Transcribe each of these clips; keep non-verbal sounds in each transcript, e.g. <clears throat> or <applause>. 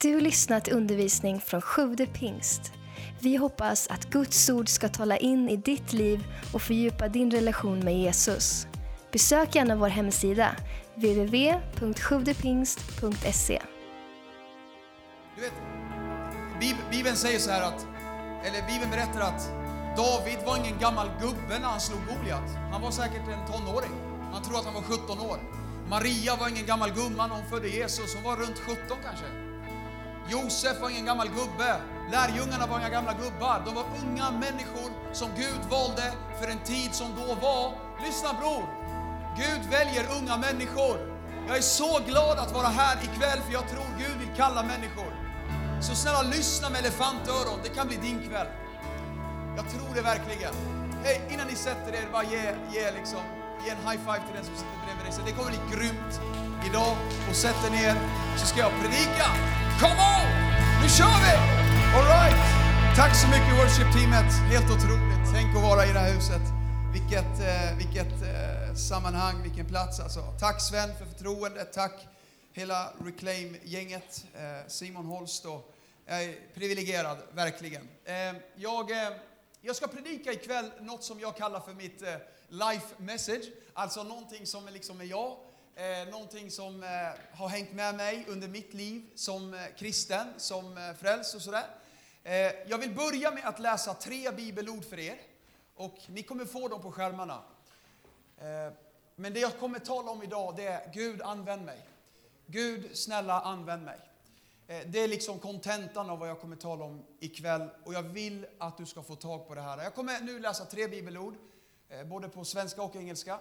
Du har lyssnat till undervisning från Sjude pingst. Vi hoppas att Guds ord ska tala in i ditt liv och fördjupa din relation med Jesus. Besök gärna vår hemsida, www.sjuvdepingst.se. Du vet, Bibeln säger så här att, eller Bibeln berättar att David var ingen gammal gubbe när han slog Goliat. Han var säkert en tonåring. Man tror att han var 17 år. Maria var ingen gammal gumma när hon födde Jesus. Hon var runt 17 kanske. Josef var ingen gammal gubbe. Lärjungarna var inga gamla gubbar. De var unga människor som Gud valde för en tid som då var. Lyssna bror! Gud väljer unga människor. Jag är så glad att vara här ikväll för jag tror Gud vill kalla människor. Så snälla lyssna med elefantöron, det kan bli din kväll. Jag tror det verkligen. Hej, innan ni sätter er, bara ge, ge, liksom, ge en high five till den som sitter bredvid dig. Så Det kommer bli grymt idag. Och sätt er ner så ska jag predika. Come on! Nu kör vi! Alright! Tack så mycket worship-teamet. Helt otroligt. Tänk att vara i det här huset. Vilket, eh, vilket eh, sammanhang, vilken plats alltså. Tack Sven för förtroendet. Tack hela Reclaim-gänget. Eh, Simon Holst och jag är privilegierad, verkligen. Eh, jag, eh, jag ska predika ikväll något som jag kallar för mitt eh, life message. Alltså någonting som är liksom är jag. Eh, någonting som eh, har hängt med mig under mitt liv som eh, kristen, som eh, frälst och sådär. Eh, jag vill börja med att läsa tre bibelord för er. Och ni kommer få dem på skärmarna. Eh, men det jag kommer tala om idag det är Gud använd mig. Gud snälla använd mig. Eh, det är liksom kontentan av vad jag kommer tala om ikväll och jag vill att du ska få tag på det här. Jag kommer nu läsa tre bibelord, Eh, både på svenska och engelska.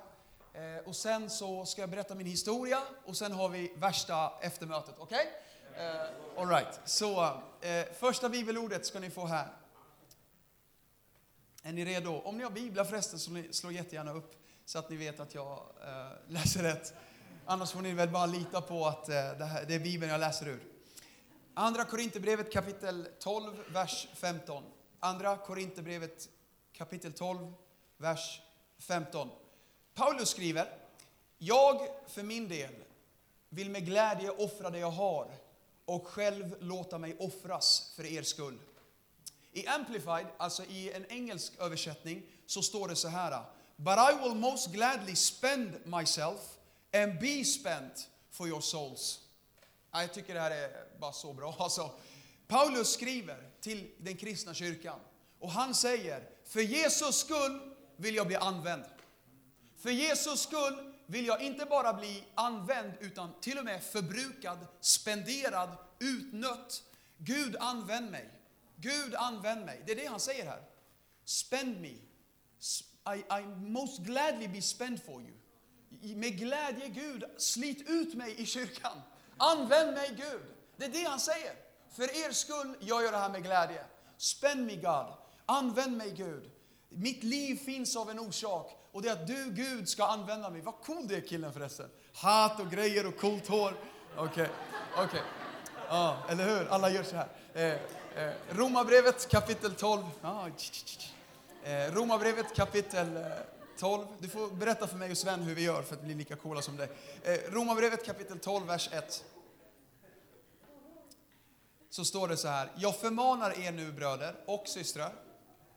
Eh, och sen så ska jag berätta min historia och sen har vi värsta eftermötet. Okej? Okay? All right. Så första bibelordet ska ni få här. Är ni redo? Om ni har biblar förresten så slå jättegärna upp så att ni vet att jag läser rätt. Annars får ni väl bara lita på att det, här, det är Bibeln jag läser ur. Andra Korinthierbrevet kapitel 12, vers 15. Andra Korinthierbrevet kapitel 12, vers 15. Paulus skriver, jag för min del vill med glädje offra det jag har och själv låta mig offras för er skull. I Amplified, alltså i en engelsk översättning, så står det så här. But I will most gladly spend myself and be spent for your souls. Jag tycker det här är bara så bra. <laughs> Alltså, Paulus skriver till den kristna kyrkan och han säger, för Jesus skull vill jag bli använd. För Jesus skull vill jag inte bara bli använd utan till och med förbrukad, spenderad, utnött. Gud använd mig. Gud använd mig. Det är det han säger här. Spend me. I, I most gladly be spent for you. Med glädje Gud, slit ut mig i kyrkan. Använd mig Gud. Det är det han säger. För er skull gör jag det här med glädje. Spend me God. Använd mig Gud. Mitt liv finns av en orsak och det är att du Gud ska använda mig. Vad cool det är killen förresten. Hat och grejer och coolt hår. Okej, okej. Ja, eller hur? Alla gör så här. Eh, eh, Romarbrevet kapitel 12. Ah. Eh, Romarbrevet kapitel eh, 12. Du får berätta för mig och Sven hur vi gör för att bli lika coola som dig. Eh, Romarbrevet kapitel 12, vers 1. Så står det så här. Jag förmanar er nu bröder och systrar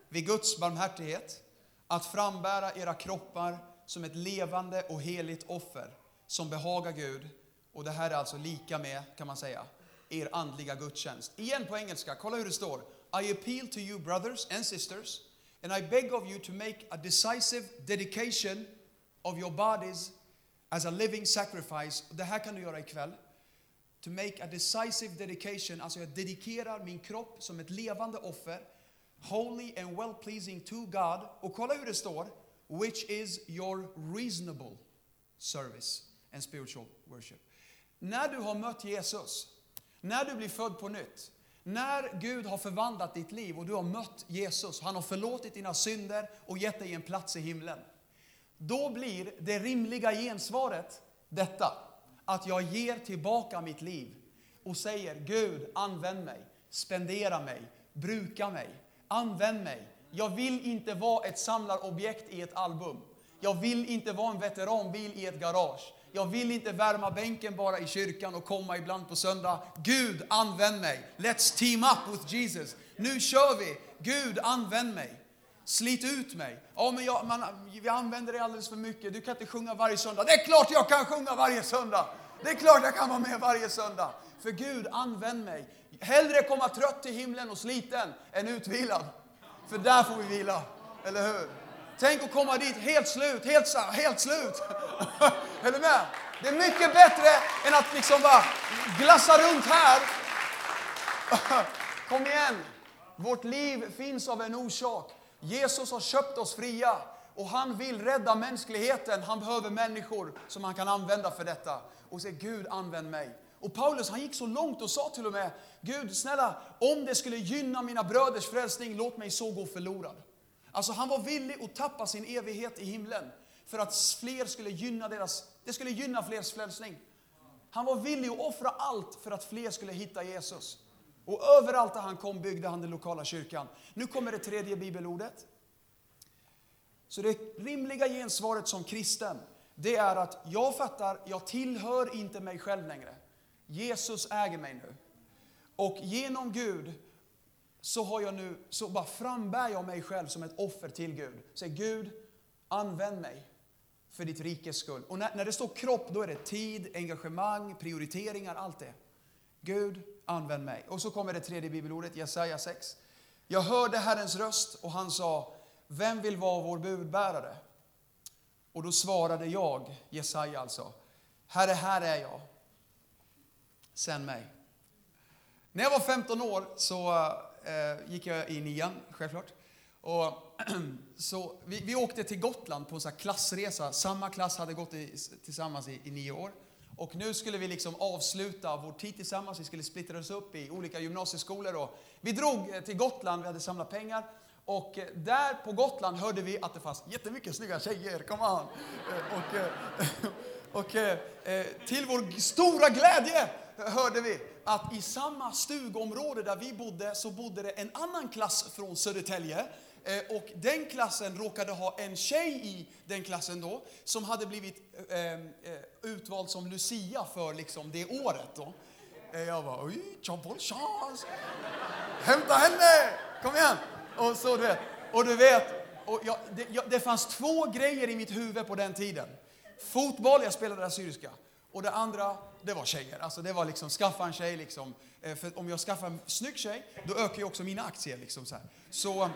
vid Guds barmhärtighet att frambära era kroppar som ett levande och heligt offer som behagar Gud. Och det här är alltså lika med, kan man säga, er andliga gudstjänst. Igen på engelska, kolla hur det står. I appeal to you brothers and sisters and I beg of you to make a decisive dedication of your bodies as a living sacrifice. Det här kan du göra ikväll. To make a decisive dedication, alltså jag dedikerar min kropp som ett levande offer, holy and well pleasing to God. Och kolla hur det står, which is your reasonable service and spiritual worship. När du har mött Jesus, när du blir född på nytt, när Gud har förvandlat ditt liv och du har mött Jesus, han har förlåtit dina synder och gett dig en plats i himlen. Då blir det rimliga gensvaret detta, att jag ger tillbaka mitt liv och säger Gud, använd mig, spendera mig, bruka mig, använd mig. Jag vill inte vara ett samlarobjekt i ett album. Jag vill inte vara en veteranbil i ett garage. Jag vill inte värma bänken bara i kyrkan och komma ibland på söndag. Gud, använd mig. Let's team up with Jesus. Nu kör vi. Gud, använd mig. Slit ut mig. Ja, men jag, man, vi använder dig alldeles för mycket. Du kan inte sjunga varje söndag. Det är klart jag kan sjunga varje söndag. Det är klart jag kan vara med varje söndag. För Gud, använd mig. Hellre komma trött till himlen och sliten än utvilad. För där får vi vila. Eller hur? Tänk att komma dit helt slut, helt, helt slut. <laughs> är du med? Det är mycket bättre än att liksom bara glassa runt här. <laughs> Kom igen! Vårt liv finns av en orsak. Jesus har köpt oss fria och han vill rädda mänskligheten. Han behöver människor som han kan använda för detta. Och säga Gud använd mig. Och Paulus han gick så långt och sa till och med Gud snälla om det skulle gynna mina bröders frälsning låt mig så gå förlorad. Alltså han var villig att tappa sin evighet i himlen för att fler skulle gynna deras, det skulle gynna flers frälsning. Han var villig att offra allt för att fler skulle hitta Jesus. Och överallt där han kom byggde han den lokala kyrkan. Nu kommer det tredje bibelordet. Så det rimliga gensvaret som kristen, det är att jag fattar, jag tillhör inte mig själv längre. Jesus äger mig nu. Och genom Gud så har jag nu, så bara frambär jag mig själv som ett offer till Gud. Säg Gud, använd mig för ditt rikes skull. Och när, när det står kropp, då är det tid, engagemang, prioriteringar, allt det. Gud, använd mig. Och så kommer det tredje bibelordet, Jesaja 6. Jag hörde Herrens röst och han sa, vem vill vara vår budbärare? Och då svarade jag, Jesaja alltså, Herre, här är jag. Sen mig. När jag var 15 år så eh, gick jag i nian, självklart. Och, <clears throat> så vi, vi åkte till Gotland på en sån klassresa. Samma klass hade gått i, tillsammans i, i nio år. Och nu skulle vi liksom avsluta vår tid tillsammans. Vi skulle splittra oss upp i olika gymnasieskolor. Och vi drog eh, till Gotland, vi hade samlat pengar. Och eh, där på Gotland hörde vi att det fanns jättemycket snygga tjejer. Come on! Eh, och, <laughs> och till vår stora glädje hörde vi att i samma stugområde där vi bodde så bodde det en annan klass från Södertälje. Eh, och den klassen råkade ha en tjej i den klassen då som hade blivit eh, eh utvald som Lucia för liksom det året. Då. Eh, jag var oj, bonne chans! Hämta henne! Kom igen! Och så du vet, och du vet och jag, det, jag, det fanns två grejer i mitt huvud på den tiden. Fotboll, jag spelade assyriska. Och det andra, det var tjejer. Alltså det var liksom, skaffa en tjej liksom. Eh, för om jag skaffar en snygg tjej, då ökar ju också mina aktier liksom så här. Så,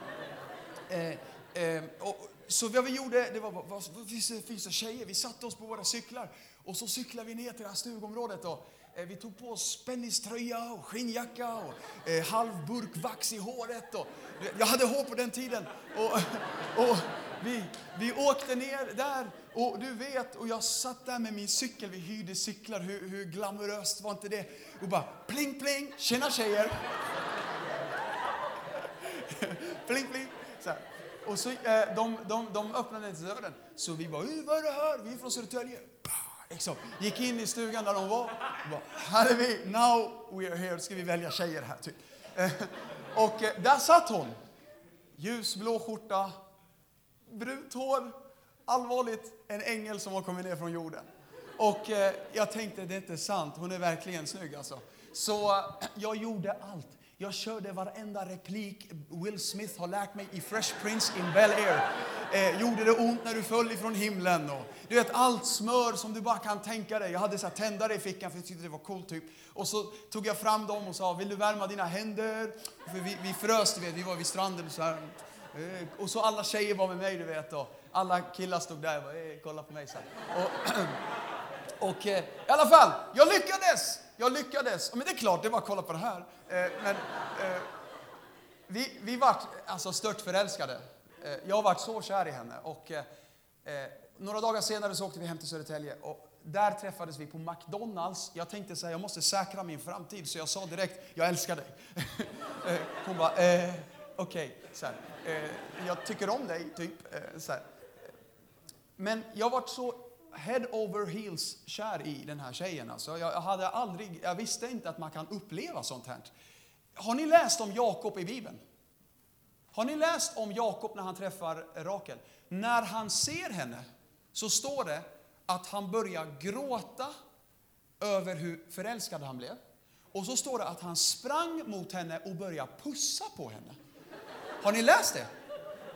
eh, eh, och, så vad vi gjorde, det var, vad, vad finns, det, finns det tjejer? Vi satte oss på våra cyklar och så cyklade vi ner till det här stugområdet. Och, eh, vi tog på oss spänniströja och skinnjacka och eh, halv burk vax i håret. Och, jag hade hår på den tiden. Och, och vi, vi åkte ner där och du vet, och jag satt där med min cykel, vi hyrde cyklar, hur, hur glamoröst var inte det? Och bara pling pling, tjena tjejer! <laughs> pling pling! Så här. Och så, eh, de, de, de öppnade inte dörren, så vi bara, vad är det här? Vi är från Södertälje. Liksom. Gick in i stugan där de var. Bara, här är vi, now we are here. Ska vi välja tjejer här, typ. Eh, och eh, där satt hon. Ljusblå skjorta, brunt hår, allvarligt, en ängel som har kommit ner från jorden. Och eh, jag tänkte, det är inte sant, hon är verkligen snygg alltså. Så eh, jag gjorde allt. Jag körde varenda replik Will Smith har lärt mig i Fresh Prince in Bel Air. Eh, gjorde det ont när du föll ifrån himlen? Och, du vet, allt smör som du bara kan tänka dig. Jag hade så här tändare i fickan för jag tyckte det var coolt. Typ. Och så tog jag fram dem och sa, vill du värma dina händer? För vi, vi frös, du vet, vi var vid stranden. Så här. Eh, och så alla tjejer var med mig, du vet. Och alla killar stod där och bara, eh, kolla på mig. Så och, <clears throat> och eh, i alla fall, jag lyckades! Jag lyckades. Men det är klart, det var att kolla på det här. Eh, men eh, vi, vi vart alltså stört förälskade. jag vart så kär i henne. Och, några dagar senare så åkte vi hem till Södertälje. Och där träffades vi på McDonalds. Jag tänkte så här, jag måste säkra min framtid, så jag sa direkt, jag älskar dig. <laughs> Hon bara, eh, okej. Okay. Eh, jag tycker om dig, typ. Eh, så här. Men jag var så head over heels kär i den här tjejen. Alltså. Jag, hade aldrig, jag visste inte att man kan uppleva sånt här. Har ni läst om Jakob i Bibeln? Har ni läst om Jakob när han träffar Rakel? När han ser henne så står det att han börjar gråta över hur förälskad han blev. Och så står det att han sprang mot henne och började pussa på henne. Har ni läst det?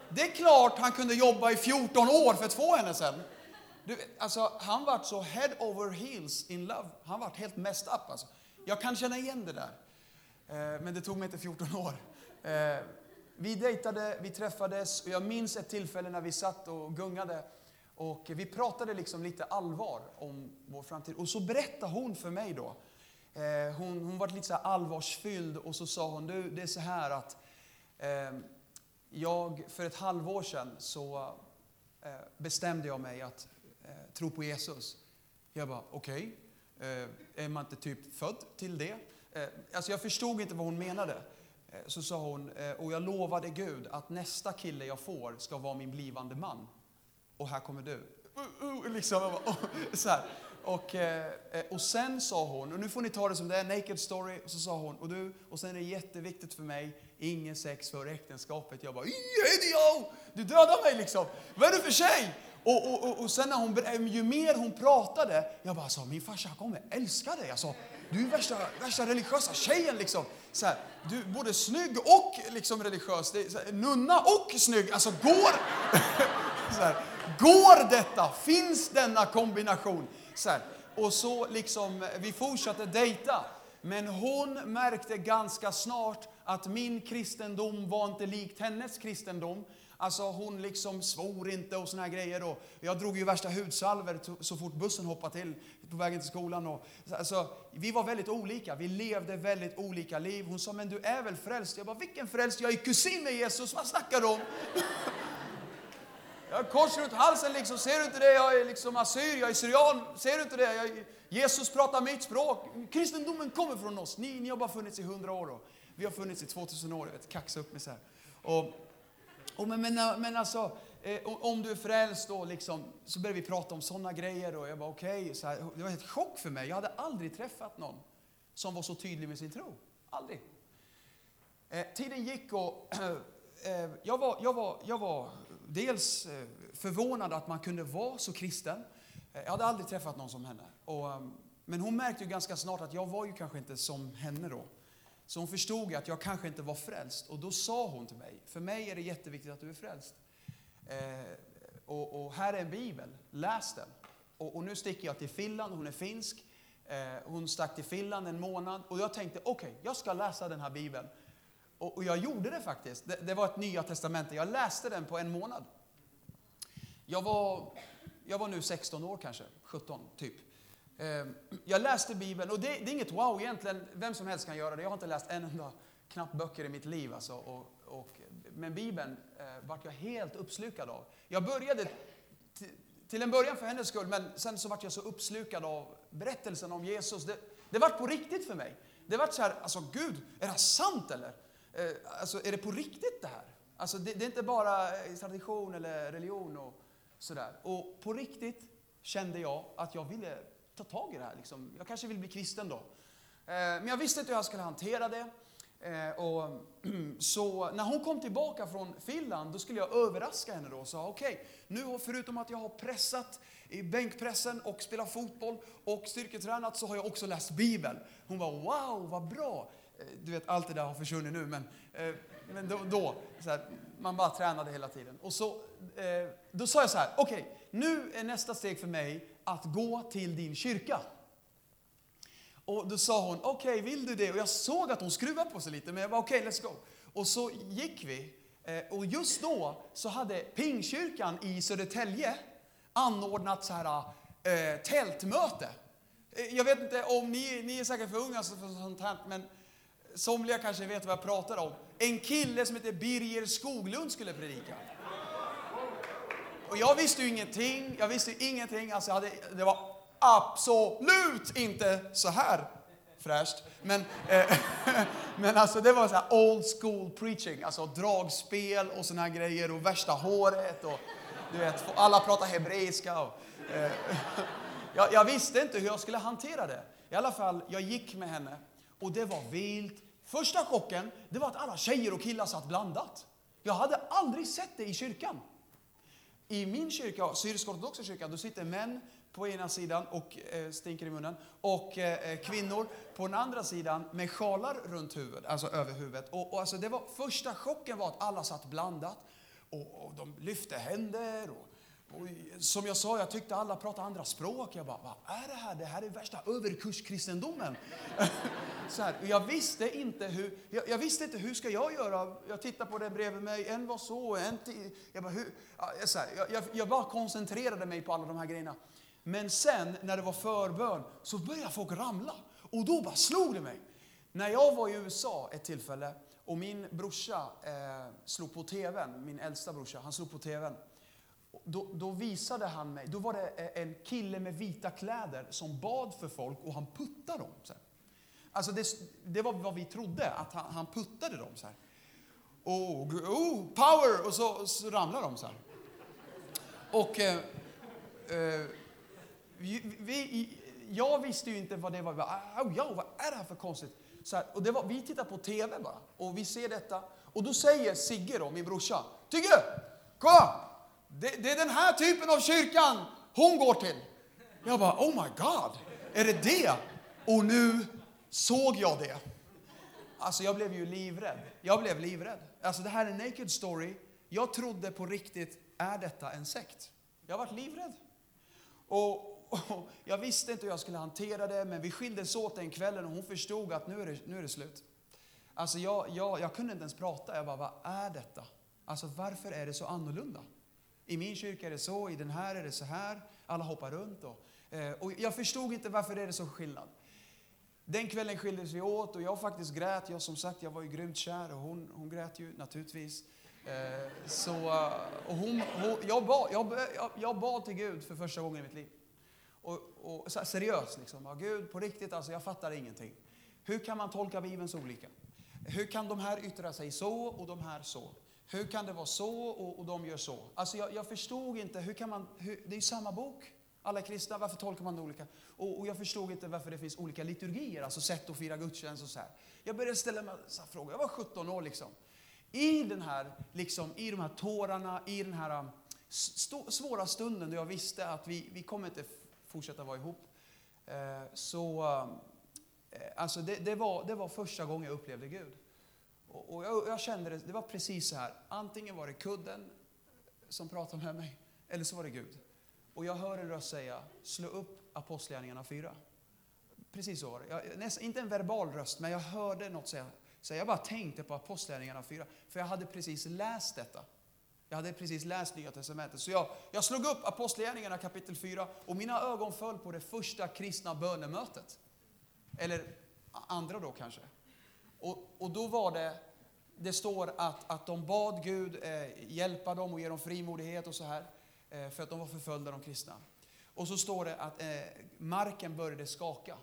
Det är klart han kunde jobba i 14 år för att få henne sen. Du, alltså, han var så head over heels in love. Han var helt messed up. Alltså. Jag kan känna igen det där. Eh, men det tog mig inte 14 år. Eh, vi dejtade, vi träffades och jag minns ett tillfälle när vi satt och gungade. Och vi pratade liksom lite allvar om vår framtid. Och så berättade hon för mig då. Eh, hon, hon var lite så allvarsfylld och så sa hon, du det är så här att eh, jag för ett halvår sedan så eh, bestämde jag mig att eh, tro på Jesus. Jag bara, okej, okay. Är man inte typ född till det? Alltså jag förstod inte vad hon menade. Så sa hon, och jag lovade Gud att nästa kille jag får ska vara min blivande man. Och här kommer du. Uh, uh, liksom, <laughs> så här. Och, och sen sa hon, och nu får ni ta det som det är, naked story, och så sa hon, och, du, och sen är det jätteviktigt för mig, ingen sex före äktenskapet. Jag bara, idiot! Du dödar mig liksom! Vad är du för tjej? Och, och, och, och sen när hon, ju mer hon pratade, jag bara sa, min farsa kommer älska dig. Alltså, du är värsta, värsta religiösa tjejen liksom. Så här, du är både snygg och liksom religiös. Det är, här, nunna och snygg. Alltså går, <laughs> så här, går detta? Finns denna kombination? Så här, och så liksom, vi fortsatte dejta. Men hon märkte ganska snart att min kristendom var inte likt hennes kristendom. Alltså hon liksom svor inte och såna här grejer. Och jag drog ju värsta hudsalver så fort bussen hoppade till på vägen till skolan. Och, alltså, vi var väldigt olika, vi levde väldigt olika liv. Hon sa, men du är väl frälst? Jag bara, vilken frälst? Jag är kusin med Jesus, vad snackar du om? Jag har kors runt halsen liksom, ser du inte det? Jag är liksom assyr, jag är syrian, ser du inte det? Jag, Jesus pratar mitt språk. Kristendomen kommer från oss. Ni, ni har bara funnits i hundra år och vi har funnits i 2000 år. Jag vet, kaxa upp mig så här. Och, och men, men, men alltså, eh, om du är frälst då liksom, så började vi prata om sådana grejer och jag var okej. Okay, det var ett chock för mig. Jag hade aldrig träffat någon som var så tydlig med sin tro. Aldrig. Eh, tiden gick och <clears throat> eh, jag, var, jag, var, jag var dels eh, förvånad att man kunde vara så kristen. Eh, jag hade aldrig träffat någon som henne. Och, ehm, men hon märkte ju ganska snart att jag var ju kanske inte som henne då. Så hon förstod att jag kanske inte var frälst. Och då sa hon till mig, för mig är det jätteviktigt att du är frälst. Eh, och, och, här är en bibel, läs den. Och, och, nu sticker jag till Finland, hon är finsk. Eh, hon stack till Finland en månad och jag tänkte, okej, okay, jag ska läsa den här bibeln. Och, och jag gjorde det faktiskt. Det, det, var ett Nya Testamente. Jag läste den på en månad. Jag var, jag var nu 16 år kanske, 17 typ. Ehm, jag läste Bibeln, och det, det, är inget wow egentligen, vem som helst kan göra det. Jag har inte läst en enda knapp böcker i mitt liv. Alltså, och, och, men Bibeln eh, vart jag helt uppslukad av. Jag började till en början för hennes skull, men sen så vart jag så uppslukad av berättelsen om Jesus. Det, det vart på riktigt för mig. Det vart så här, alltså Gud, är det sant eller? Eh, alltså, är det på riktigt det här? Alltså, det, det är inte bara eh, tradition eller religion och sådär. Och på riktigt kände jag att jag ville ta tag i det här. Liksom. Jag kanske vill bli kristen då. Eh, men jag visste inte hur jag skulle hantera det. Eh, och, <clears throat> så när hon kom tillbaka från Finland, då skulle jag överraska henne då och sa okej, okay, nu förutom att jag har pressat i bänkpressen och spelat fotboll och styrketränat så har jag också läst Bibeln. Hon var wow, vad bra. Eh, du vet, allt det där har försvunnit nu, men, men då, då här, man bara tränade hela tiden. Och så, då sa jag så här, okej, okay, nu är nästa steg för mig att gå till din kyrka. Och då sa hon, okej, okay, vill du det? Och jag såg att hon skruvade på sig lite, men jag var okej, okay, let's go. Och så gick vi. Eh, och just då så hade Pingkyrkan i Södertälje anordnat så här, äh, tältmöte. Eh, jag vet inte om ni, ni är säkert för unga för sånt här, men somliga kanske vet vad jag pratar om. En kille som heter Birger Skoglund skulle predika. Och jag visste ju ingenting, jag visste ingenting. Alltså hade, det var absolut inte så här fräscht. Men, eh, <laughs> men alltså det var så old school preaching, alltså dragspel och såna här grejer och värsta håret och du vet, alla pratar hebreiska. Och, eh, <laughs> jag, jag visste inte hur jag skulle hantera det. I alla fall, jag gick med henne och det var vilt, Första chocken det var att alla tjejer och killar satt blandat. Jag hade aldrig sett det i kyrkan. I min kyrka, syrisk-ortodoxa kyrkan, då sitter män på ena sidan och eh, stinker i munnen. Och eh, eh kvinnor på den andra sidan med sjalar runt huvudet, alltså över huvudet. Och, och alltså det var, första chocken var att alla satt blandat. Och, och de lyfte händer. Och, och, som jag sa, jag tyckte alla pratade andra språk. Jag bara, vad är det här? Det här är värsta överkurskristendomen. <laughs> så här, jag visste inte hur, jag, jag, visste inte hur ska jag göra. Jag tittade på den bredvid mig, en var så, en till. Jag bara, hur? Så här, jag, jag bara koncentrerade mig på alla de här grejerna. Men sen när det var förbön så började folk ramla. Och då bara slog det mig. När jag var i USA ett tillfälle och min brorsa eh, slog på tvn, min äldsta brorsa, han slog på tvn. Då, då, visade han mig, då var det en kille med vita kläder som bad för folk och han puttade dem. Så här. Alltså det, det, var vad vi trodde, att han, han puttade dem så här. Oh, oh power! Och så, så ramlade de så här. Och eh, eh, vi, vi, jag visste ju inte vad det var. Oh, ja, vad är det här för konstigt? Så här, och det var, vi tittar på TV bara och vi ser detta. Och då säger Sigge, då, min brorsa, Tigge, kolla! Det, det, är den här typen av kyrkan hon går till. Jag bara, oh my God, är det det? Och nu såg jag det. Alltså jag blev ju livrädd. Jag blev livrädd. Alltså det här är en naked story. Jag trodde på riktigt, är detta en sekt? Jag varit livrädd. Och, och jag visste inte hur jag skulle hantera det, men vi skildes åt den kvällen och hon förstod att nu är det, nu är det slut. Alltså jag, jag, jag kunde inte ens prata. Jag bara, vad är detta? Alltså varför är det så annorlunda? I min kyrka är det så, i den här är det så här. Alla hoppar runt. Och, eh, och jag förstod inte varför det är så skillnad. Den kvällen skildes vi åt och jag faktiskt grät. Jag som sagt, jag var ju grymt kär och hon, hon grät ju naturligtvis. Eh, så, eh, och hon, hon, jag, bad, jag, jag, bad till Gud för första gången i mitt liv. Och, och seriöst liksom. Gud, på riktigt alltså, jag fattar ingenting. Hur kan man tolka Bibeln så olika? Hur kan de här yttra sig så och de här så? Hur kan det vara så och, och de gör så? Alltså jag, jag förstod inte, hur kan man, hur, det är ju samma bok. Alla kristna, varför tolkar man det olika? Och, och, jag förstod inte varför det finns olika liturgier, alltså sätt att fira gudstjänst och så här. Jag började ställa mig frågor, jag var 17 år liksom. I den här, liksom, i de här tårarna, i den här um, svåra stunden då jag visste att vi, vi kommer inte fortsätta vara ihop. Eh, så, um, eh, alltså det, det, var, det var första gången jag upplevde Gud. Och, jag, jag, kände det, det var precis så här. Antingen var det kudden som pratade med mig, eller så var det Gud. Och jag hör en röst säga, slå upp Apostlagärningarna 4. Precis så var det. Jag, nästan, inte en verbal röst, men jag hörde något säga. Så jag bara tänkte på Apostlagärningarna 4, för jag hade precis läst detta. Jag hade precis läst Nya Testamentet. Så jag, jag slog upp Apostlagärningarna kapitel 4 och mina ögon föll på det första kristna bönemötet. Eller andra då kanske. Och, och då var det, det står att, att de bad Gud eh, hjälpa dem och ge dem frimodighet och så här. Eh, för att de var förföljda, de kristna. Och så står det att eh, marken började skaka.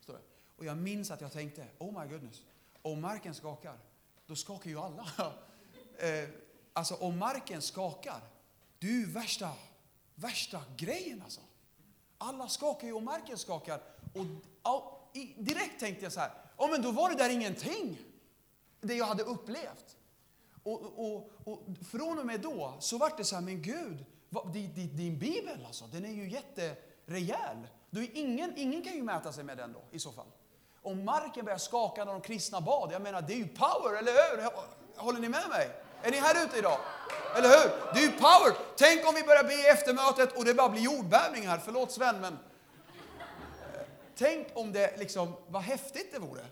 Står det. Och jag minns att jag tänkte, oh my goodness, om marken skakar, då skakar ju alla. <laughs> eh, alltså om marken skakar, det är ju värsta, värsta grejen alltså. Alla skakar ju om marken skakar. Och, och direkt tänkte jag så här, Ja, men då var det där ingenting. Det jag hade upplevt. Och, och, och från och med då så var det så här, men Gud, vad, din, din, din bibel alltså, den är ju jätterejäl. Du, ingen, ingen kan ju mäta sig med den då i så fall. Om marken börjar skaka när de kristna bad, jag menar det är ju power, eller hur? Håller ni med mig? Är ni här ute idag? Eller hur? Det är ju power! Tänk om vi börjar be efter mötet och det bara blir jordbävning här. Förlåt Sven, men eh, Tänk om det liksom, vad häftigt det vore.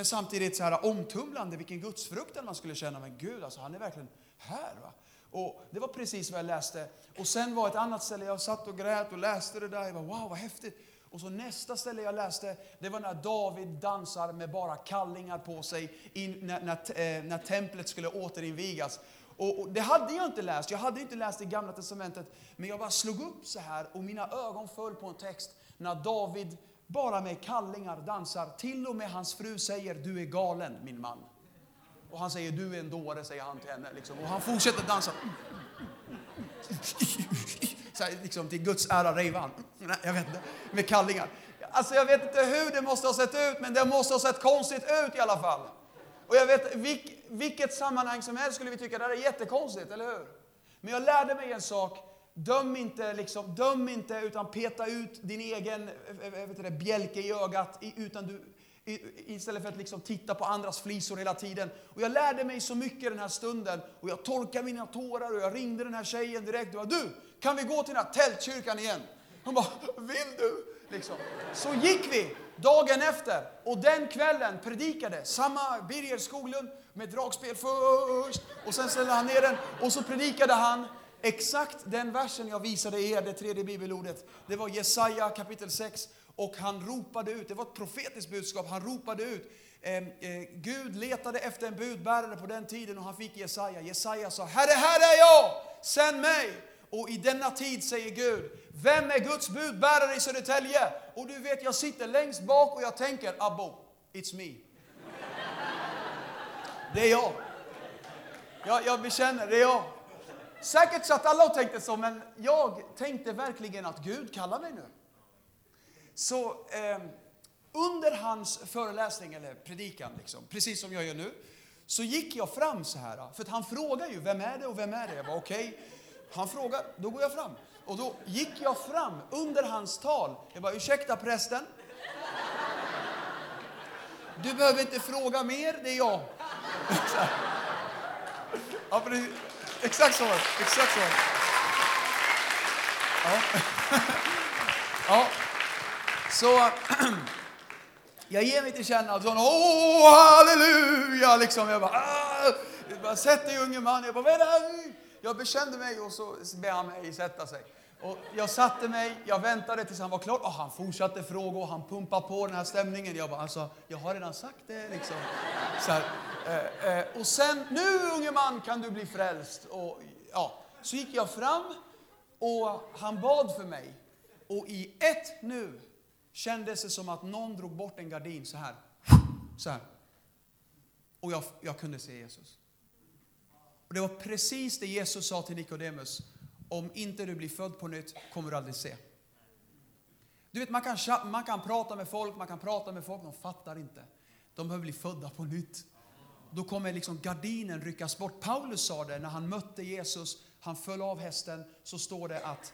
Men samtidigt så här omtumlande, vilken gudsfruktan man skulle känna. Men Gud, alltså, han är verkligen här. Va? Och Det var precis vad jag läste. Och sen var ett annat ställe, jag satt och grät och läste det där. Jag bara, wow, vad häftigt. Och så nästa ställe jag läste, det var när David dansar med bara kallingar på sig in, när, när, eh, när templet skulle återinvigas. Och, och, det hade jag inte läst, jag hade inte läst det Gamla Testamentet. Men jag bara slog upp så här och mina ögon föll på en text när David bara med kallingar dansar. Till och med hans fru säger, du är galen min man. Och han säger, du är en dåre, säger han till henne. Liksom. Och han fortsätter dansa. <laughs> Så här, liksom, till Guds ära rejvar han. Jag vet inte, med kallingar. Alltså jag vet inte hur det måste ha sett ut, men det måste ha sett konstigt ut i alla fall. Och jag vet, vilk, vilket sammanhang som helst skulle vi tycka det här är jättekonstigt, eller hur? Men jag lärde mig en sak Döm inte, liksom, döm inte utan peta ut din egen vet det, bjälke i ögat utan du, istället för att liksom titta på andras flisor hela tiden. Och jag lärde mig så mycket den här stunden och jag torkade mina tårar och jag ringde den här tjejen direkt och bara, du, kan vi gå till den här tältkyrkan igen? Hon bara, vill du? Liksom. Så gick vi dagen efter och den kvällen predikade samma Birger Skoglund med dragspel först och sen ställde han ner den och så predikade han exakt den versen jag visade er, det tredje bibelordet. Det var Jesaja kapitel 6 och han ropade ut, det var ett profetiskt budskap, han ropade ut eh, eh, Gud letade efter en budbärare på den tiden och han fick Jesaja. Jesaja sa, Herre, här är jag, sänd mig. Och i denna tid säger Gud, vem är Guds budbärare i Södertälje? Och du vet, jag sitter längst bak och jag tänker, Abbo, it's me. Det är jag. Jag, jag bekänner, det är jag. Säkert satt alla och tänkte så, men jag tänkte verkligen att Gud kallar mig nu. Så eh, under hans föreläsning, eller predikan, liksom, precis som jag gör nu, så gick jag fram så här. För han frågar ju, vem är det och vem är det? Jag var okej. Okay. Han frågar, då går jag fram. Och då gick jag fram under hans tal. Jag bara, ursäkta prästen. Du behöver inte fråga mer, det är jag. <laughs> Ja, exakt så Exakt så ja. <laughs> ja. Så <clears throat> jag ger mig till känna och så åh halleluja liksom. Jag bara, ah. jag bara sätt dig unge man. Jag bara, vad är det här? Jag bekände mig och så ber han mig sätta sig. Och jag satte mig, jag väntade tills han var klar och han fortsatte fråga och han pumpade på den här stämningen. Jag bara, alltså, jag har redan sagt det liksom. Så här, eh, eh, och sen, nu unge man kan du bli frälst. Och, ja, så gick jag fram och han bad för mig. Och i ett nu kändes det som att någon drog bort en gardin så här. Så här. Och jag, jag kunde se Jesus. Och Det var precis det Jesus sa till Nikodemus. Om inte du blir född på nytt kommer du aldrig se. Du vet, man kan, man kan prata med folk, man kan prata med folk, de fattar inte. De behöver bli födda på nytt. Då kommer liksom gardinen ryckas bort. Paulus sa det när han mötte Jesus, han föll av hästen, så står det att,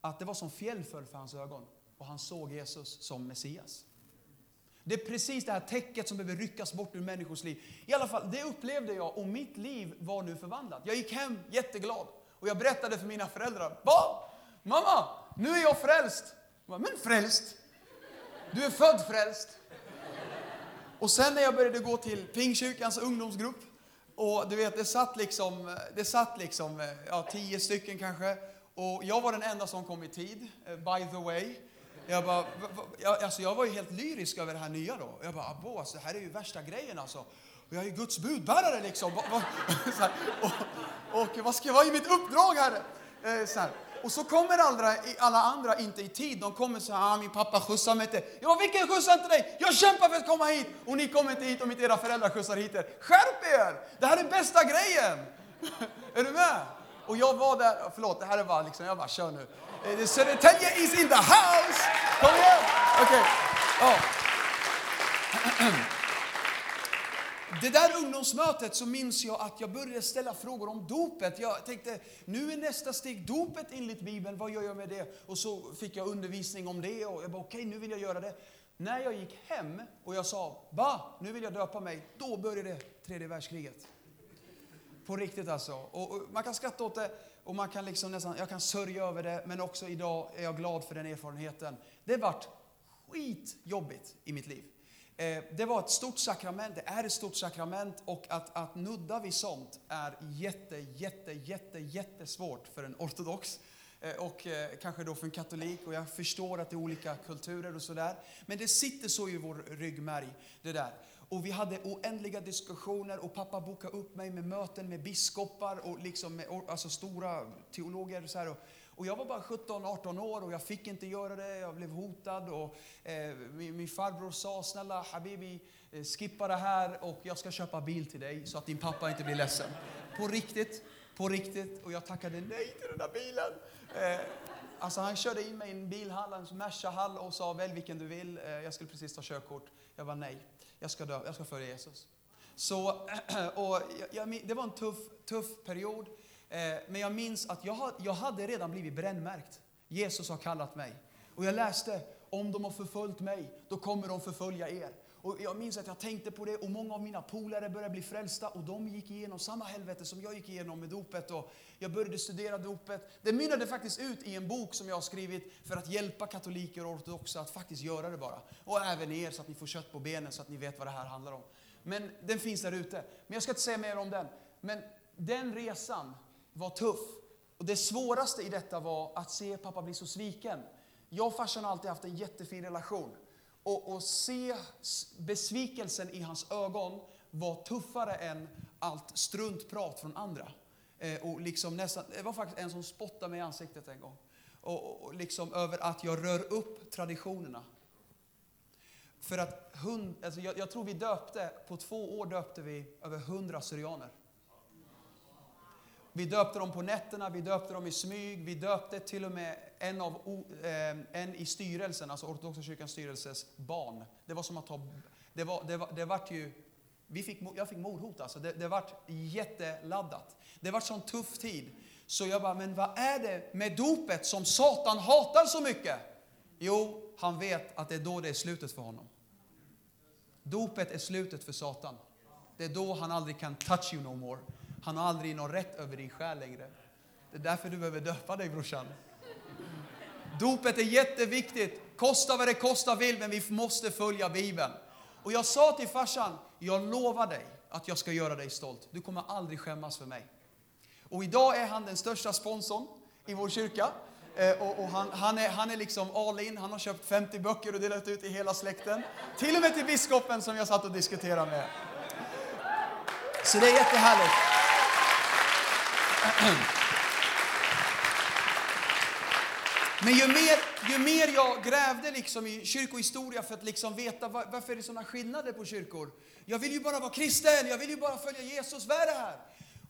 att det var som fjäll föll för hans ögon och han såg Jesus som Messias. Det är precis det här täcket som behöver ryckas bort ur människors liv. I alla fall, det upplevde jag och mitt liv var nu förvandlat. Jag gick hem jätteglad och jag berättade för mina föräldrar. Va? Mamma, nu är jag frälst. Jag bara, Men frälst? Du är född frälst. Och sen när jag började gå till Pingkyrkans ungdomsgrupp och du vet, det satt liksom, det satt liksom eh, ja, tio stycken kanske. Och jag var den enda som kom i tid, eh, by the way. Jag, bara, jag, alltså jag var ju helt lyrisk över det här nya då. Jag bara, Abo, alltså, det här är ju värsta grejen alltså. Och jag är ju Guds budbärare liksom. <laughs> här, och, och, vad ska jag vara i mitt uppdrag här? Eh, så här. Och så kommer alla, alla andra inte i tid. De kommer så här, ah, min pappa skjutsar mig inte. Jag bara, vilken skjutsar inte dig? Jag kämpar för att komma hit och ni kommer inte hit om inte era föräldrar skjutsar hit er. Skärp er! Det här är bästa grejen! <laughs> är du med? Och jag var där, förlåt, det här är bara liksom, jag bara kör nu. Eh, Södertälje is in the house! Kom igen! Okej. Okay. Ja. <clears throat> Det där ungdomsmötet så minns jag att jag började ställa frågor om dopet. Jag tänkte, nu är nästa steg dopet enligt Bibeln, vad gör jag med det? Och så fick jag undervisning om det och jag bara, okej, okay, nu vill jag göra det. När jag gick hem och jag sa, va, nu vill jag döpa mig, då började tredje världskriget. På riktigt alltså. Och, och man kan skratta åt det och man kan liksom nästan, jag kan sörja över det, men också idag är jag glad för den erfarenheten. Det vart skitjobbigt i mitt liv. Eh, det var ett stort sakrament, det är ett stort sakrament och att, att nudda vid sånt är jätte, jätte, jätte, jättesvårt för en ortodox eh, och eh, kanske då för en katolik och jag förstår att det är olika kulturer och sådär. Men det sitter så i vår ryggmärg, det där. Och vi hade oändliga diskussioner och pappa bokade upp mig med möten med biskopar och liksom med, alltså stora teologer. Så och, och, jag var bara 17-18 år och jag fick inte göra det. Jag blev hotad och eh, min, min, farbror sa snälla Habibi, eh, skippa det här och jag ska köpa bil till dig så att din pappa inte blir ledsen. På riktigt, på riktigt. Och jag tackade nej till den där bilen. Eh, alltså han körde in mig i en bilhall, en Merca-hall och sa välj vilken du vill. Eh, jag skulle precis ta körkort. Jag var nej jag ska dö, jag ska följa Jesus. Så, <clears throat> och jag, det var en tuff, tuff period. Eh, men jag minns att jag, jag hade redan blivit brännmärkt. Jesus har kallat mig. Och jag läste, om de har förföljt mig, då kommer de förfölja er. Och jag minns att jag tänkte på det och många av mina polare började bli frälsta och de gick igenom samma helvete som jag gick igenom med dopet. Och jag började studera dopet. Det mynnade faktiskt ut i en bok som jag har skrivit för att hjälpa katoliker och ortodoxa att faktiskt göra det bara. Och även er så att ni får kött på benen så att ni vet vad det här handlar om. Men den finns där ute. Men jag ska inte säga mer om den. Men den resan var tuff. Och det svåraste i detta var att se pappa bli så sviken. Jag och farsan har alltid haft en jättefin relation. Och, och se besvikelsen i hans ögon var tuffare än allt struntprat från andra. Eh, och liksom nästan, det var faktiskt en som spottade mig i ansiktet en gång. Och, och liksom över att jag rör upp traditionerna. För att hund, alltså jag, jag, tror vi döpte, på två år döpte vi över hundra syrianer. Vi döpte dem på nätterna, vi döpte dem i smyg, vi döpte till och med en, av, eh, en i styrelsen, alltså ortodoxa kyrkans styrelses barn. Det var som att ta, det var, det var, det vart ju, vi fick, jag fick mordhot alltså, det, det vart jätteladdat. Det vart sån tuff tid. Så jag bara, men vad är det med dopet som Satan hatar så mycket? Jo, han vet att det är då det är slutet för honom. Dopet är slutet för Satan. Det är då han aldrig kan touch you no more. Han har aldrig någon rätt över din själ längre. Det är därför du behöver döpa dig brorsan. Dopet är jätteviktigt. Kosta vad det kosta vill, men vi måste följa Bibeln. Och jag sa till farsan, jag lovar dig att jag ska göra dig stolt. Du kommer aldrig skämmas för mig. Och idag är han den största sponsorn i vår kyrka. Eh, och, och han, han, är, han är liksom all in. Han har köpt 50 böcker och delat ut i hela släkten. Till och med till biskopen som jag satt och diskuterade med. Så det är jättehärligt. Men ju mer, ju mer jag grävde liksom i kyrkohistoria för att liksom veta var, varför är det sådana skillnader på kyrkor. Jag vill ju bara vara kristen, jag vill ju bara följa Jesus. Vad är det här?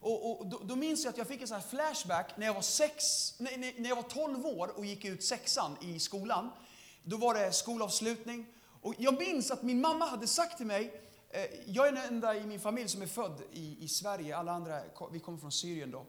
Och, och då, då, minns jag att jag fick en sån flashback när jag, var sex, nej, när jag var 12 år och gick ut sexan i skolan. Då var det skolavslutning. Och jag minns att min mamma hade sagt till mig, eh, jag är den enda i min familj som är född i, i Sverige, alla andra, vi kommer från Syrien då.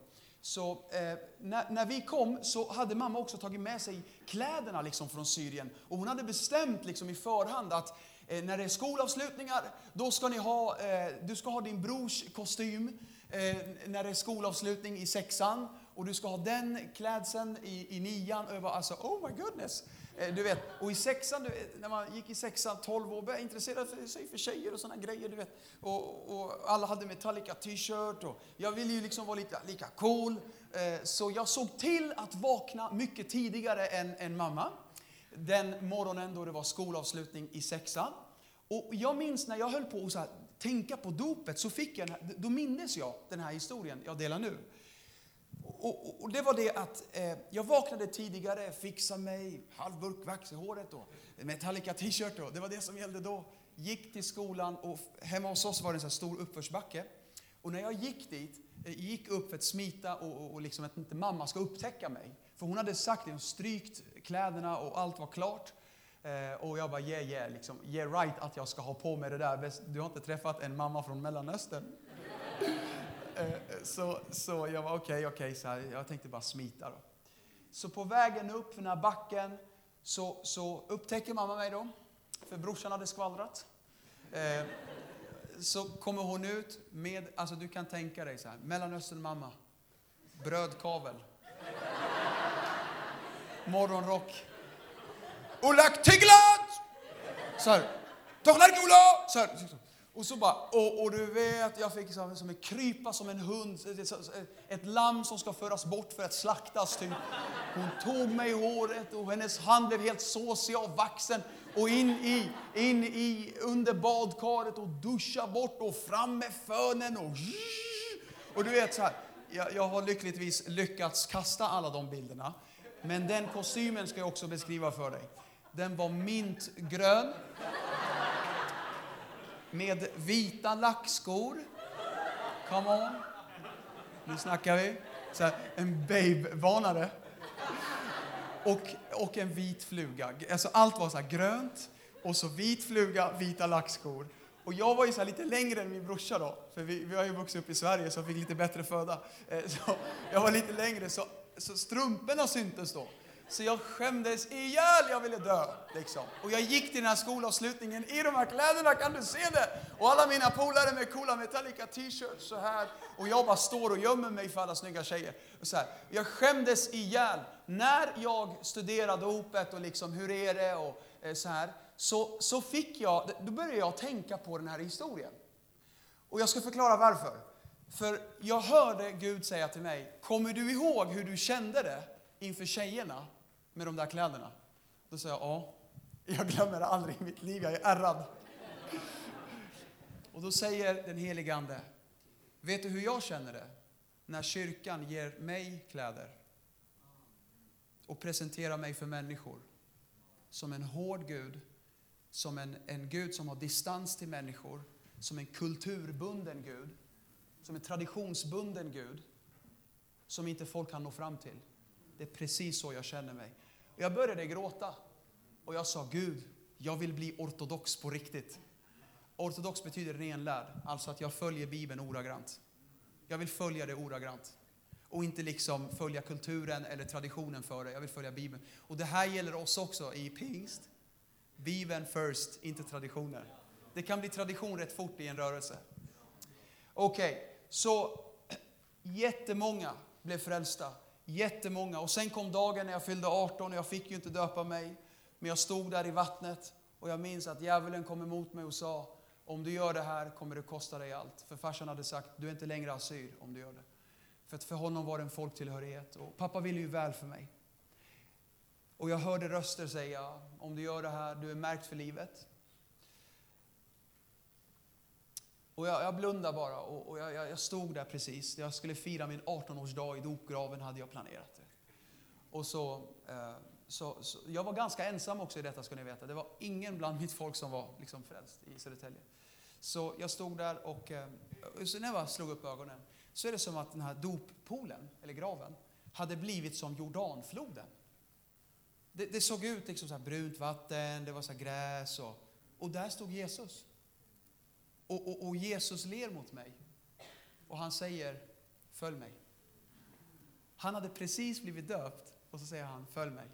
Så eh, när, när, vi kom så hade mamma också tagit med sig kläderna liksom från Syrien. Och hon hade bestämt liksom i förhand att eh, när det är skolavslutningar, då ska ni ha, eh, du ska ha din brors kostym. Eh, när det är skolavslutning i sexan och du ska ha den klädseln i, i nian. Och jag bara, alltså, oh my goodness. Eh, du vet, och i sexan, du vet, när man gick i sexan, 12 år, började intressera sig för tjejer och sådana grejer. Du vet. Och, och alla hade Metallica t-shirt och jag ville ju liksom vara lite, lika cool. Eh, så jag såg till att vakna mycket tidigare än, än mamma. Den morgonen då det var skolavslutning i sexan. Och jag minns när jag höll på att tänka på dopet, så fick jag, då mindes jag den här historien jag delar nu. Och, och, det var det att eh, jag vaknade tidigare, fixade mig, halvburk vax i håret då, Metallica t-shirt. Det var det som gällde då. Gick till skolan och hemma hos oss var det en så stor uppförsbacke. Och när jag gick dit, eh, gick upp för att smita och, och, och liksom att inte mamma ska upptäcka mig. För hon hade sagt det, hon strykt kläderna och allt var klart. Eh, och jag bara, yeah, yeah, liksom, yeah right att jag ska ha på mig det där. Du har inte träffat en mamma från Mellanöstern. Eh, så, så jag var okej, okay, okej, okay, jag tänkte bara smita då. Så på vägen upp för den här backen så, så upptäcker mamma mig då, för brorsan hade skvallrat. Eh, så kommer hon ut med, alltså du kan tänka dig så här, Mellanöstern mamma, brödkavel, morgonrock, Ulak Tiglat! Så här, Så här, och så bara, och, och, du vet, jag fick som, som en krypa som en hund, ett lamm som ska föras bort för att slaktas. Typ. Hon tog mig i håret och hennes hand blev helt såsig av vaxen och in i, in i under badkaret och duscha bort och fram med fönen och och du vet så här, jag, jag har lyckligtvis lyckats kasta alla de bilderna. Men den kostymen ska jag också beskriva för dig. Den var mintgrön med vita lackskor. Come on. Nu snackar vi. Så här, en babe-varnare. Och, och en vit fluga. Alltså allt var så grönt och så vit fluga, vita lackskor. Och jag var ju så lite längre än min brorsa då, för vi, vi har ju vuxit upp i Sverige så jag fick lite bättre föda. Eh, så jag var lite längre, så, så strumporna syntes då. Så jag skämdes ihjäl, jag ville dö. Liksom. Och jag gick till den här skolavslutningen i de här kläderna, kan du se det? Och alla mina polare med coola Metallica t-shirts så här. Och jag bara står och gömmer mig för alla snygga tjejer. Och så här. Jag skämdes ihjäl. När jag studerade dopet och liksom hur är det och eh, så här. Så, så fick jag, då började jag tänka på den här historien. Och jag ska förklara varför. För jag hörde Gud säga till mig, kommer du ihåg hur du kände det inför tjejerna med de där kläderna? Då sa jag, ja. Jag glömmer det aldrig i mitt liv, jag är ärrad. Och då säger den helige Ande, vet du hur jag känner det? När kyrkan ger mig kläder och presenterar mig för människor som en hård Gud, som en, en Gud som har distans till människor, som en kulturbunden Gud, som en traditionsbunden Gud, som inte folk kan nå fram till. Det är precis så jag känner mig. Jag började gråta och jag sa Gud, jag vill bli ortodox på riktigt. Ortodox betyder renlärd, alltså att jag följer Bibeln ordagrant. Jag vill följa det ordagrant. Och inte liksom följa kulturen eller traditionen för det. Jag vill följa Bibeln. Och det här gäller oss också i pingst. Bibeln first, inte traditioner. Det kan bli tradition rätt fort i en rörelse. Okej, okay, så <clears throat> jättemånga blev frälsta. Jättemånga. Och sen kom dagen när jag fyllde 18 och jag fick ju inte döpa mig. Men jag stod där i vattnet och jag minns att djävulen kom emot mig och sa om du gör det här kommer det kosta dig allt. För farsan hade sagt du är inte längre assyr om du gör det. För att för honom var det en folktillhörighet. Och pappa ville ju väl för mig. Och jag hörde röster säga om du gör det här, du är märkt för livet. Och jag, jag blundade bara och, och jag, jag, stod där precis. Jag skulle fira min 18-årsdag i dopgraven hade jag planerat. Och så, eh, så, så, jag var ganska ensam också i detta ska ni veta. Det var ingen bland mitt folk som var liksom frälst i Södertälje. Så jag stod där och eh, så när jag slog upp ögonen så är det som att den här doppoolen, eller graven, hade blivit som Jordanfloden. Det, det såg ut liksom så här brunt vatten, det var så gräs och, och där stod Jesus. Och, och, och Jesus ler mot mig. Och han säger, följ mig. Han hade precis blivit döpt och så säger han, följ mig.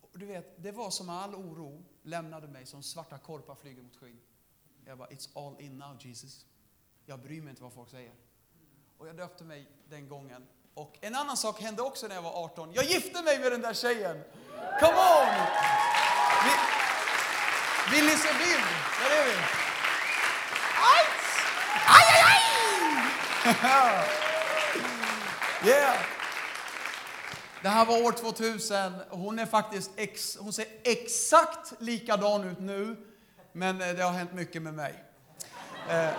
Och du vet, det var som all oro lämnade mig som svarta korpar flyger mot skyn. Jag bara, it's all in now Jesus. Jag bryr mig inte vad folk säger. Och jag döpte mig den gången. Och en annan sak hände också när jag var 18. Jag gifte mig med den där tjejen. Come on! Vill, ni se bild? Där är vi. <laughs> yeah. Det här var år 2000 hon är faktiskt ex, hon ser exakt likadan ut nu, men eh, det har hänt mycket med mig. Eh,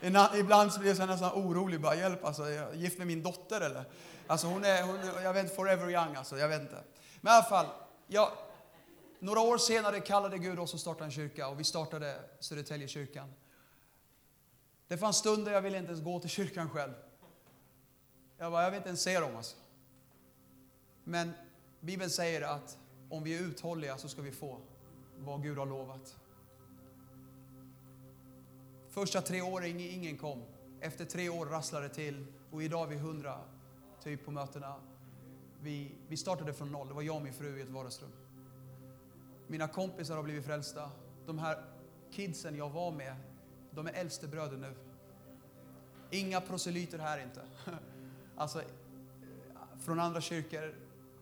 <laughs> ibland så blir jag nästan orolig, bara hjälp alltså, är jag gift med min dotter eller? Alltså hon är, hon, jag vet inte, forever young alltså, jag vet inte. Men i alla fall, jag, några år senare kallade Gud oss att starta en kyrka och vi startade Södertälje kyrkan. Det fanns stunder jag ville inte ens gå till kyrkan själv. Jag, bara, jag vill inte ens se dem alltså. Men Bibeln säger att om vi är uthålliga så ska vi få vad Gud har lovat. Första tre åren ingen kom. Efter tre år rasslade det till och idag är vi hundra typ på mötena. Vi, vi startade från noll. Det var jag och min fru i ett vardagsrum. Mina kompisar har blivit frälsta. De här kidsen jag var med de är äldstebröder nu. Inga proselyter här inte. <laughs> Alltså, från andra kyrkor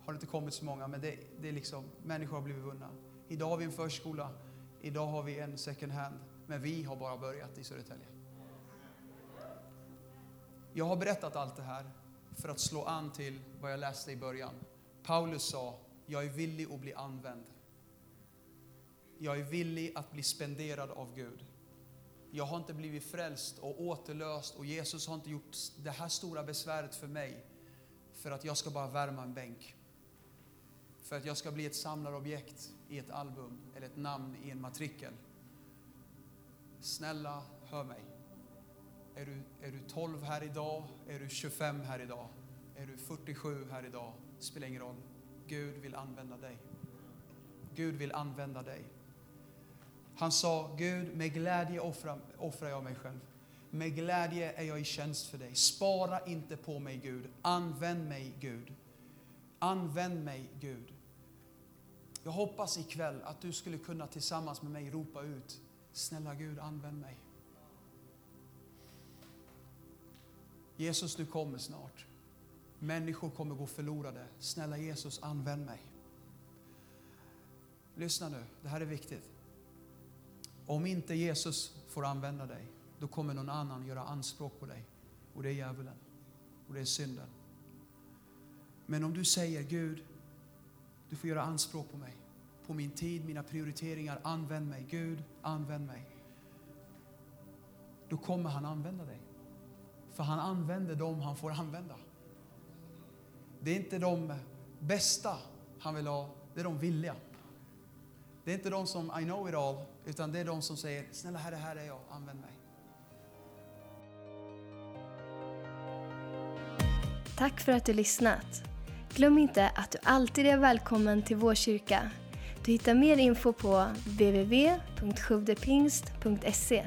har det inte kommit så många, men det, det är liksom, människor har blivit vunna. Idag har vi en förskola, idag har vi en second hand, men vi har bara börjat i Södertälje. Jag har berättat allt det här för att slå an till vad jag läste i början. Paulus sa, jag är villig att bli använd. Jag är villig att bli spenderad av Gud. Jag har inte blivit frälst och återlöst och Jesus har inte gjort det här stora besväret för mig för att jag ska bara värma en bänk. För att jag ska bli ett samlarobjekt i ett album eller ett namn i en matrikel. Snälla, hör mig. Är du, är du 12 här idag? Är du 25 här idag? Är du 47 här idag? Spelar ingen roll. Gud vill använda dig. Gud vill använda dig. Han sa, Gud, med glädje offrar, offrar jag mig själv. Med glädje är jag i tjänst för dig. Spara inte på mig, Gud. Använd mig, Gud. Använd mig, Gud. Jag hoppas ikväll att du skulle kunna tillsammans med mig ropa ut, snälla Gud, använd mig. Jesus, du kommer snart. Människor kommer gå förlorade. Snälla Jesus, använd mig. Lyssna nu, det här är viktigt. Om inte Jesus får använda dig, då kommer någon annan göra anspråk på dig. Och det är djävulen. Och det är synden. Men om du säger Gud, du får göra anspråk på mig, på min tid, mina prioriteringar, använd mig. Gud, använd mig. Då kommer han använda dig. För han använder dem han får använda. Det är inte de bästa han vill ha, det är de villiga. Det är inte de som I know it all, utan det är de som säger snälla Herre, här är jag, använd mig. Tack för att du lyssnat. Glöm inte att du alltid är välkommen till vår kyrka. Du hittar mer info på www.sjuvdepingst.se